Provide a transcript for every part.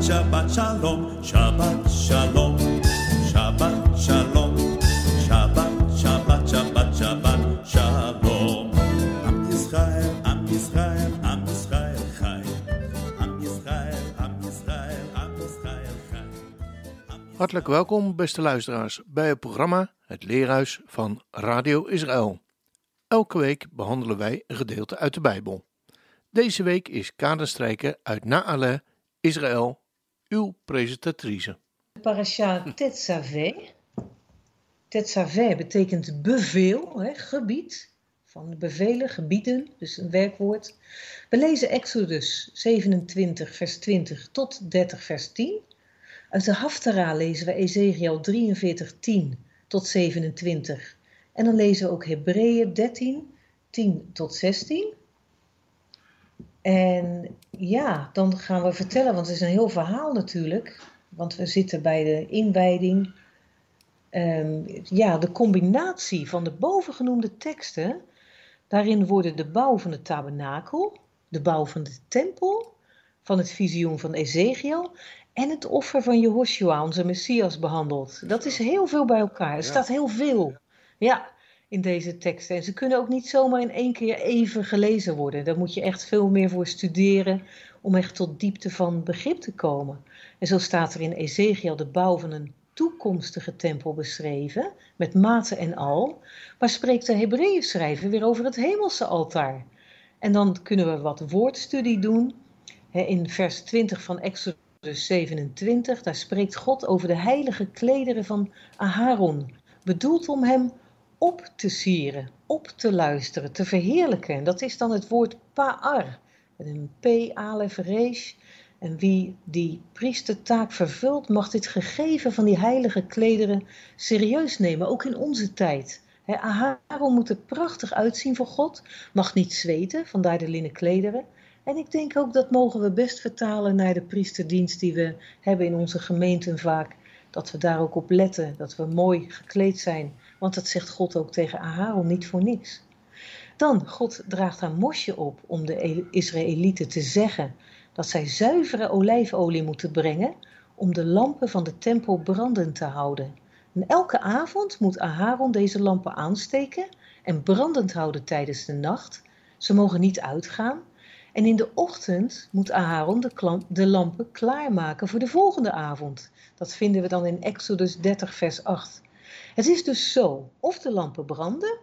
Shabbat, Shalom, Shabbat, Shalom, Shabbat, Shalom, Shabbat, Shabbat, Shabbat, Shabbat, Shalom. Am Yisrael, Am Yisrael, Am Yisrael, Chai. Am Yisrael, Am Yisrael, Am Yisrael, Chai. Hartelijk welkom, beste luisteraars, bij het programma Het Leerhuis van Radio Israël. Elke week behandelen wij een gedeelte uit de Bijbel. Deze week is Kaderstrijker uit Naale, Israël, uw presentatrice. Parasha Tetzaveh. Tetzaveh betekent beveel, hè, gebied. Van bevelen, gebieden, dus een werkwoord. We lezen Exodus 27, vers 20 tot 30, vers 10. Uit de Haftara lezen we Ezekiel 43, 10 tot 27. En dan lezen we ook Hebreeën 13, 10 tot 16. En ja, dan gaan we vertellen, want het is een heel verhaal natuurlijk. Want we zitten bij de inwijding. Ehm, ja, de combinatie van de bovengenoemde teksten. Daarin worden de bouw van de tabernakel, de bouw van de tempel, van het visioen van Ezekiel en het offer van Jehoshua, onze Messias, behandeld. Dat is heel veel bij elkaar. Er staat heel veel. Ja, in deze teksten. En ze kunnen ook niet zomaar in één keer even gelezen worden. Daar moet je echt veel meer voor studeren om echt tot diepte van begrip te komen. En zo staat er in Ezekiel de bouw van een toekomstige tempel beschreven, met maten en al. Maar spreekt de Hebreeën schrijver weer over het hemelse altaar. En dan kunnen we wat woordstudie doen. In vers 20 van Exodus 27, daar spreekt God over de heilige klederen van Aharon, bedoeld om hem op te sieren, op te luisteren, te verheerlijken. En dat is dan het woord pa'ar, met een p, alef, resh. En wie die priestertaak vervult, mag dit gegeven van die heilige klederen serieus nemen, ook in onze tijd. He, moet er prachtig uitzien voor God, mag niet zweten, vandaar de linnen klederen. En ik denk ook dat mogen we best vertalen naar de priesterdienst die we hebben in onze gemeenten vaak. Dat we daar ook op letten, dat we mooi gekleed zijn. Want dat zegt God ook tegen Aharon niet voor niks. Dan, God draagt aan Mosje op om de Israëlieten te zeggen dat zij zuivere olijfolie moeten brengen om de lampen van de tempel brandend te houden. En elke avond moet Aharon deze lampen aansteken en brandend houden tijdens de nacht. Ze mogen niet uitgaan. En in de ochtend moet Aharon de, de lampen klaarmaken voor de volgende avond. Dat vinden we dan in Exodus 30, vers 8. Het is dus zo, of de lampen branden,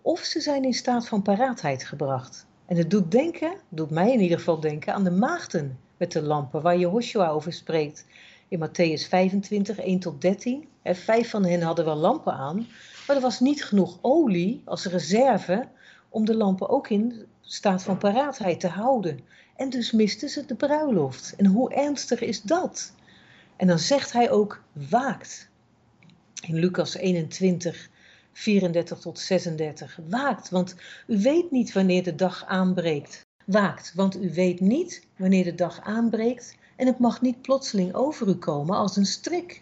of ze zijn in staat van paraatheid gebracht. En het doet denken, doet mij in ieder geval denken, aan de maagden met de lampen, waar Jehoshua over spreekt. In Matthäus 25, 1 tot 13. En vijf van hen hadden wel lampen aan, maar er was niet genoeg olie als reserve om de lampen ook in staat van paraatheid te houden. En dus misten ze de bruiloft. En hoe ernstig is dat? En dan zegt hij ook waakt. In Lucas 21, 34 tot 36. Waakt, want u weet niet wanneer de dag aanbreekt. Waakt, want u weet niet wanneer de dag aanbreekt en het mag niet plotseling over u komen als een strik.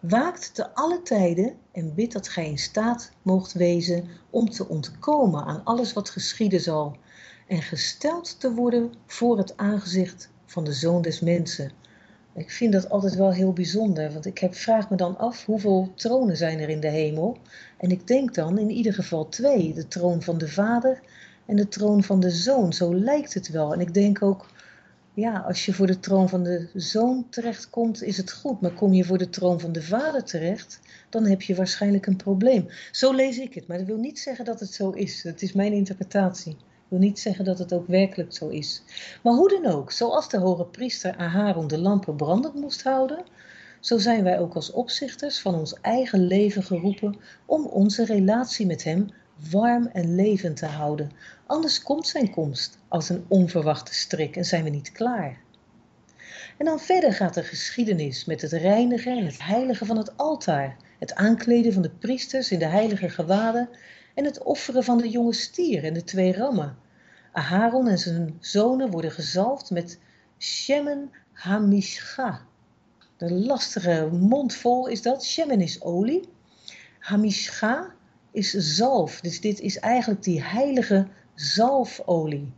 Waakt te alle tijden en bid dat gij in staat moogt wezen om te ontkomen aan alles wat geschieden zal en gesteld te worden voor het aangezicht van de Zoon des Mensen. Ik vind dat altijd wel heel bijzonder, want ik heb, vraag me dan af hoeveel tronen zijn er in de hemel. En ik denk dan in ieder geval twee, de troon van de Vader en de troon van de Zoon. Zo lijkt het wel. En ik denk ook, ja, als je voor de troon van de Zoon terechtkomt, is het goed. Maar kom je voor de troon van de Vader terecht, dan heb je waarschijnlijk een probleem. Zo lees ik het, maar dat wil niet zeggen dat het zo is. Het is mijn interpretatie wil niet zeggen dat het ook werkelijk zo is. Maar hoe dan ook, zoals de hoge priester Aharon de lampen brandend moest houden, zo zijn wij ook als opzichters van ons eigen leven geroepen om onze relatie met Hem warm en levend te houden. Anders komt Zijn komst als een onverwachte strik en zijn we niet klaar. En dan verder gaat de geschiedenis met het reinigen en het heiligen van het altaar, het aankleden van de priesters in de heilige gewaden en het offeren van de jonge stier en de twee rammen. Aharon en zijn zonen worden gezalfd met Shemen Hamishcha. De lastige mond vol is dat. Shemen is olie. Hamishcha is zalf. Dus dit is eigenlijk die heilige zalfolie.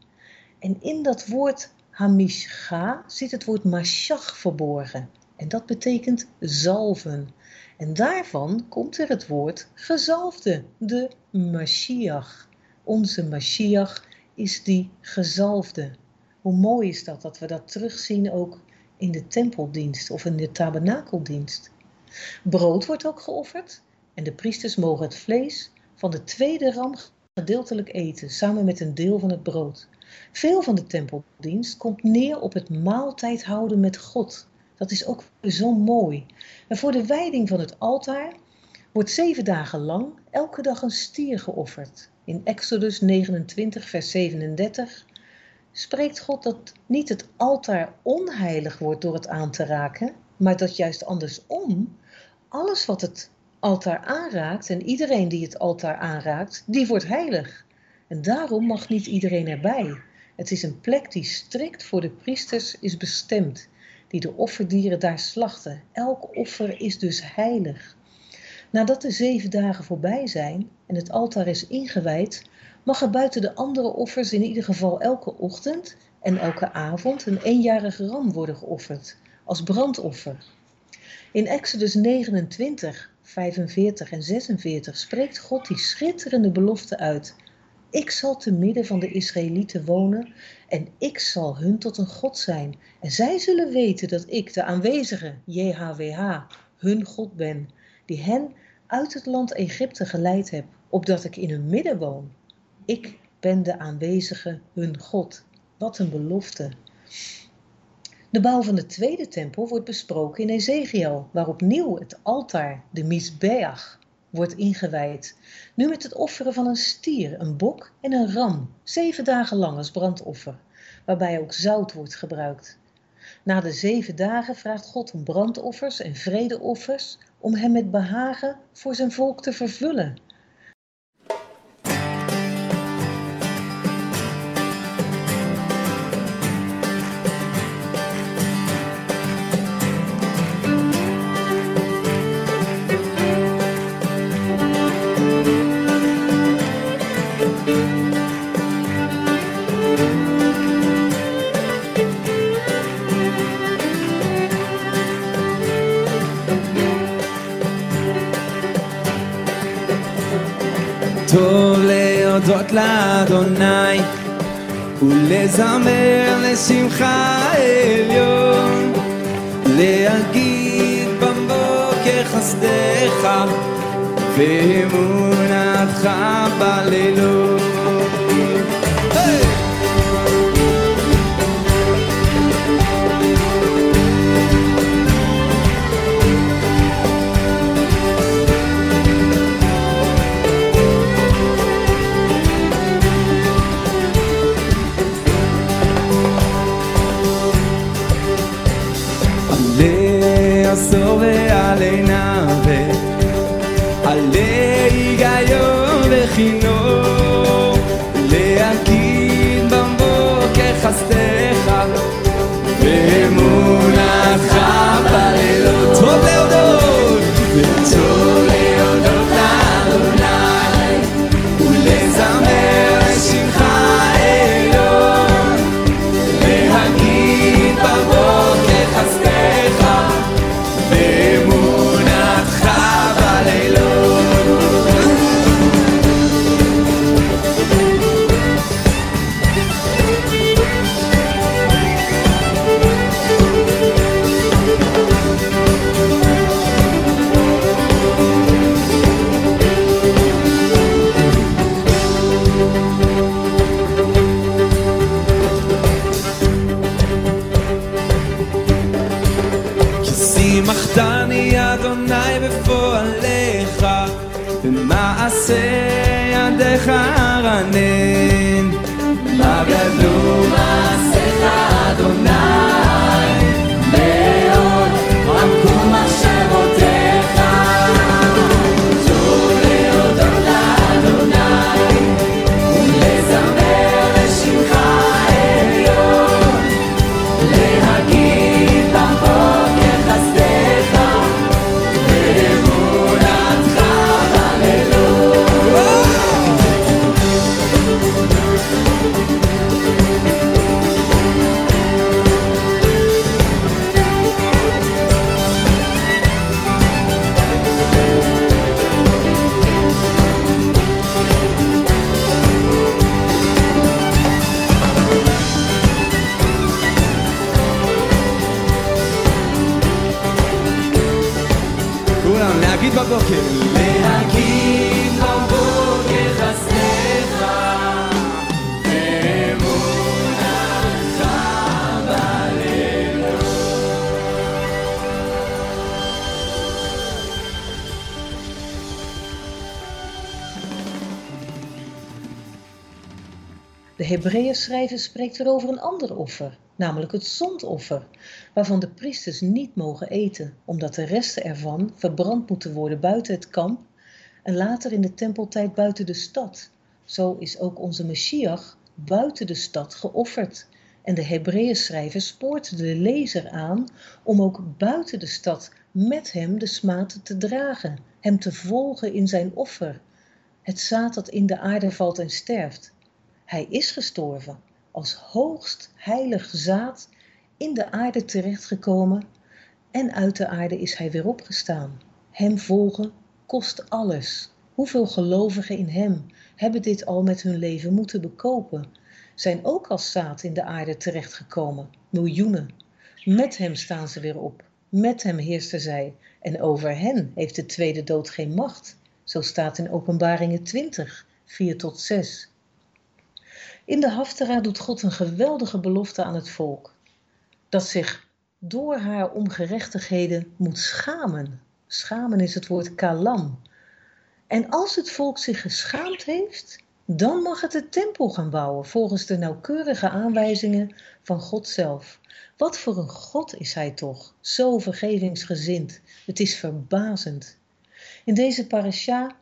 En in dat woord Hamishcha zit het woord mashach verborgen. En dat betekent zalven. En daarvan komt er het woord gezalfde, de Mashiach. Onze Mashiach is die gezalfde. Hoe mooi is dat, dat we dat terugzien ook in de tempeldienst of in de tabernakeldienst. Brood wordt ook geofferd en de priesters mogen het vlees van de tweede ram gedeeltelijk eten, samen met een deel van het brood. Veel van de tempeldienst komt neer op het maaltijd houden met God. Dat is ook zo mooi. En voor de wijding van het altaar wordt zeven dagen lang elke dag een stier geofferd. In Exodus 29, vers 37 spreekt God dat niet het altaar onheilig wordt door het aan te raken, maar dat juist andersom, alles wat het altaar aanraakt en iedereen die het altaar aanraakt, die wordt heilig. En daarom mag niet iedereen erbij. Het is een plek die strikt voor de priesters is bestemd, die de offerdieren daar slachten. Elk offer is dus heilig. Nadat de zeven dagen voorbij zijn en het altaar is ingewijd, mag er buiten de andere offers in ieder geval elke ochtend en elke avond een eenjarige ram worden geofferd, als brandoffer. In Exodus 29, 45 en 46 spreekt God die schitterende belofte uit. Ik zal te midden van de Israëlieten wonen en ik zal hun tot een God zijn. En zij zullen weten dat ik, de aanwezige JHWH, hun God ben, die hen uit het land Egypte geleid heb, opdat ik in hun midden woon. Ik ben de aanwezige hun God. Wat een belofte. De bouw van de tweede tempel wordt besproken in Ezekiel, waar opnieuw het altaar, de Misbeach, wordt ingewijd. Nu met het offeren van een stier, een bok en een ram, zeven dagen lang als brandoffer, waarbij ook zout wordt gebruikt. Na de zeven dagen vraagt God om brandoffers en vredeoffers om hem met behagen voor zijn volk te vervullen. להודות לאדוני ולזמר לשמחה עליון להגיד בבוקר חסדך ואמונתך בלילות aquí. De Hebreeënschrijver spreekt weer over een ander offer, namelijk het zondoffer, waarvan de priesters niet mogen eten, omdat de resten ervan verbrand moeten worden buiten het kamp en later in de tempeltijd buiten de stad. Zo is ook onze Messias buiten de stad geofferd. En de Hebreeënschrijver spoort de lezer aan om ook buiten de stad met hem de smaad te dragen, hem te volgen in zijn offer. Het zaad dat in de aarde valt en sterft. Hij is gestorven, als hoogst heilig zaad in de aarde terechtgekomen en uit de aarde is hij weer opgestaan. Hem volgen kost alles. Hoeveel gelovigen in hem hebben dit al met hun leven moeten bekopen? Zijn ook als zaad in de aarde terechtgekomen, miljoenen. Met hem staan ze weer op, met hem heersten zij en over hen heeft de tweede dood geen macht. Zo staat in Openbaringen 20, 4 tot 6. In de Haftara doet God een geweldige belofte aan het volk. Dat zich door haar ongerechtigheden moet schamen. Schamen is het woord kalam. En als het volk zich geschaamd heeft, dan mag het de tempel gaan bouwen volgens de nauwkeurige aanwijzingen van God zelf. Wat voor een God is hij toch, zo vergevingsgezind. Het is verbazend. In deze parasha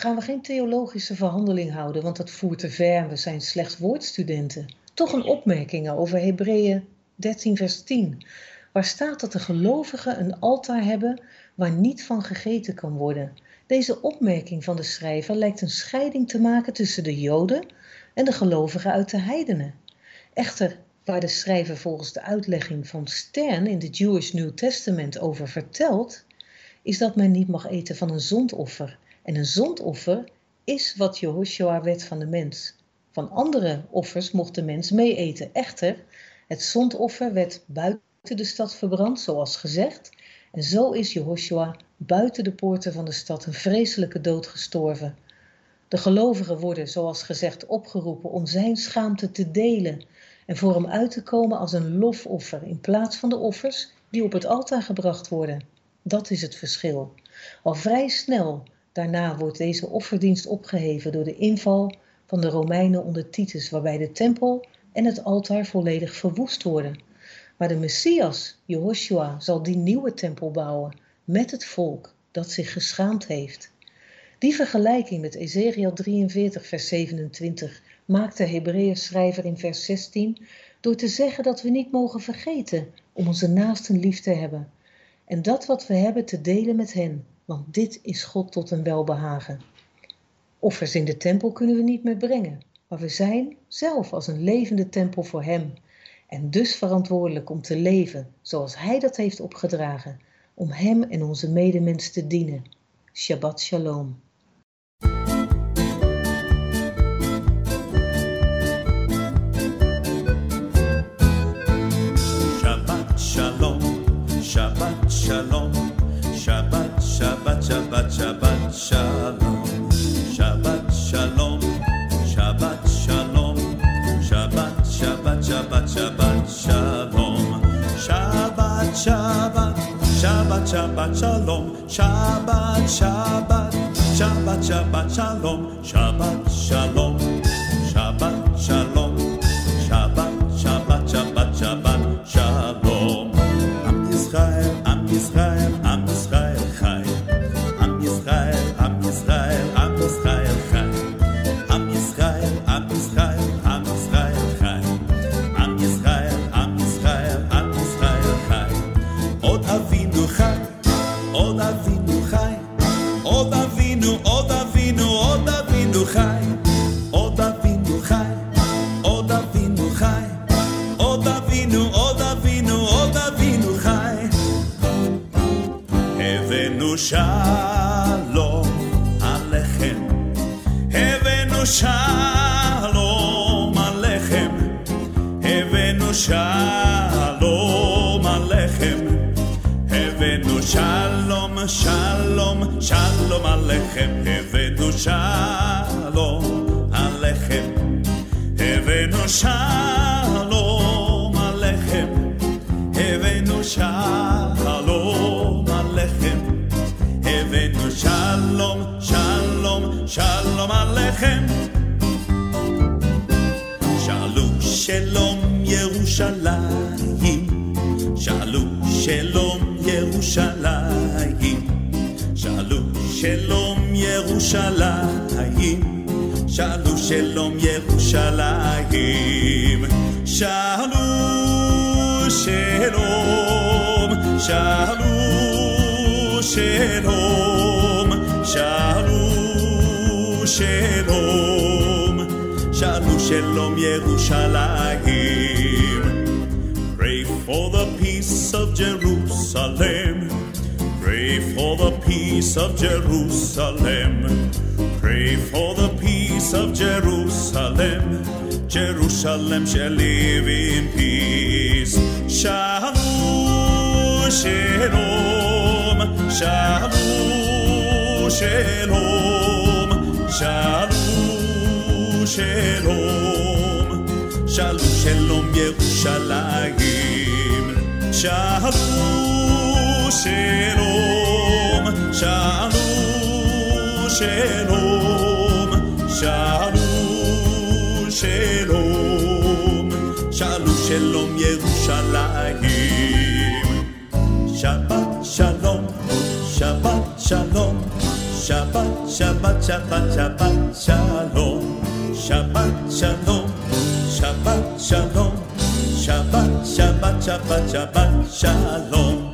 gaan we geen theologische verhandeling houden, want dat voert te ver we zijn slechts woordstudenten. Toch een opmerking over Hebreeën 13, vers 10, waar staat dat de gelovigen een altaar hebben waar niet van gegeten kan worden. Deze opmerking van de schrijver lijkt een scheiding te maken tussen de Joden en de gelovigen uit de heidenen. Echter, waar de schrijver volgens de uitlegging van Stern in de Jewish New Testament over vertelt, is dat men niet mag eten van een zondoffer. En een zondoffer is wat Jehoshua werd van de mens. Van andere offers mocht de mens mee eten. Echter, het zondoffer werd buiten de stad verbrand, zoals gezegd. En zo is Jehoshua buiten de poorten van de stad een vreselijke dood gestorven. De gelovigen worden, zoals gezegd, opgeroepen om zijn schaamte te delen en voor hem uit te komen als een lofoffer in plaats van de offers die op het altaar gebracht worden. Dat is het verschil. Al vrij snel daarna wordt deze offerdienst opgeheven door de inval van de Romeinen onder Titus, waarbij de tempel en het altaar volledig verwoest worden. Maar de Messias, Jehoshua, zal die nieuwe tempel bouwen met het volk dat zich geschaamd heeft. Die vergelijking met Ezekiel 43, vers 27 maakt de Hebreeën schrijver in vers 16 door te zeggen dat we niet mogen vergeten om onze naasten lief te hebben en dat wat we hebben te delen met hen, want dit is God tot een welbehagen. Offers in de tempel kunnen we niet meer brengen, maar we zijn zelf als een levende tempel voor Hem en dus verantwoordelijk om te leven zoals Hij dat heeft opgedragen, om Hem en onze medemens te dienen. Shabbat Shalom. Shabbat, shalom, Shabbat, Shabbat, Shabbat, Shabbat shalom, Shabbat ירושלים, שאלו שלום ירושלים, שאלו שלום ירושלים, שאלו שלום ירושלים, שאלו שלום, שאלו שלום, שאלו שלום, שאלו שלום ירושלים. Jerusalem. Pray for the peace of Jerusalem. Pray for the peace of Jerusalem. Jerusalem shall live in peace. Shalom, shalom, shalom, shalom, shalom, shalom, shalom, Yerushalayim. Shalom, shalom, shalom, shalom, shalom, shalom, shalom, shalom, Yerushalayim. Shabbat shalom, Shabbat shalom, Shabbat, Shabbat, Shabbat, Shabbat shalom, Shabbat shalom, Shabbat shalom, Shabbat, Shabbat, Shabbat, Shabbat shalom.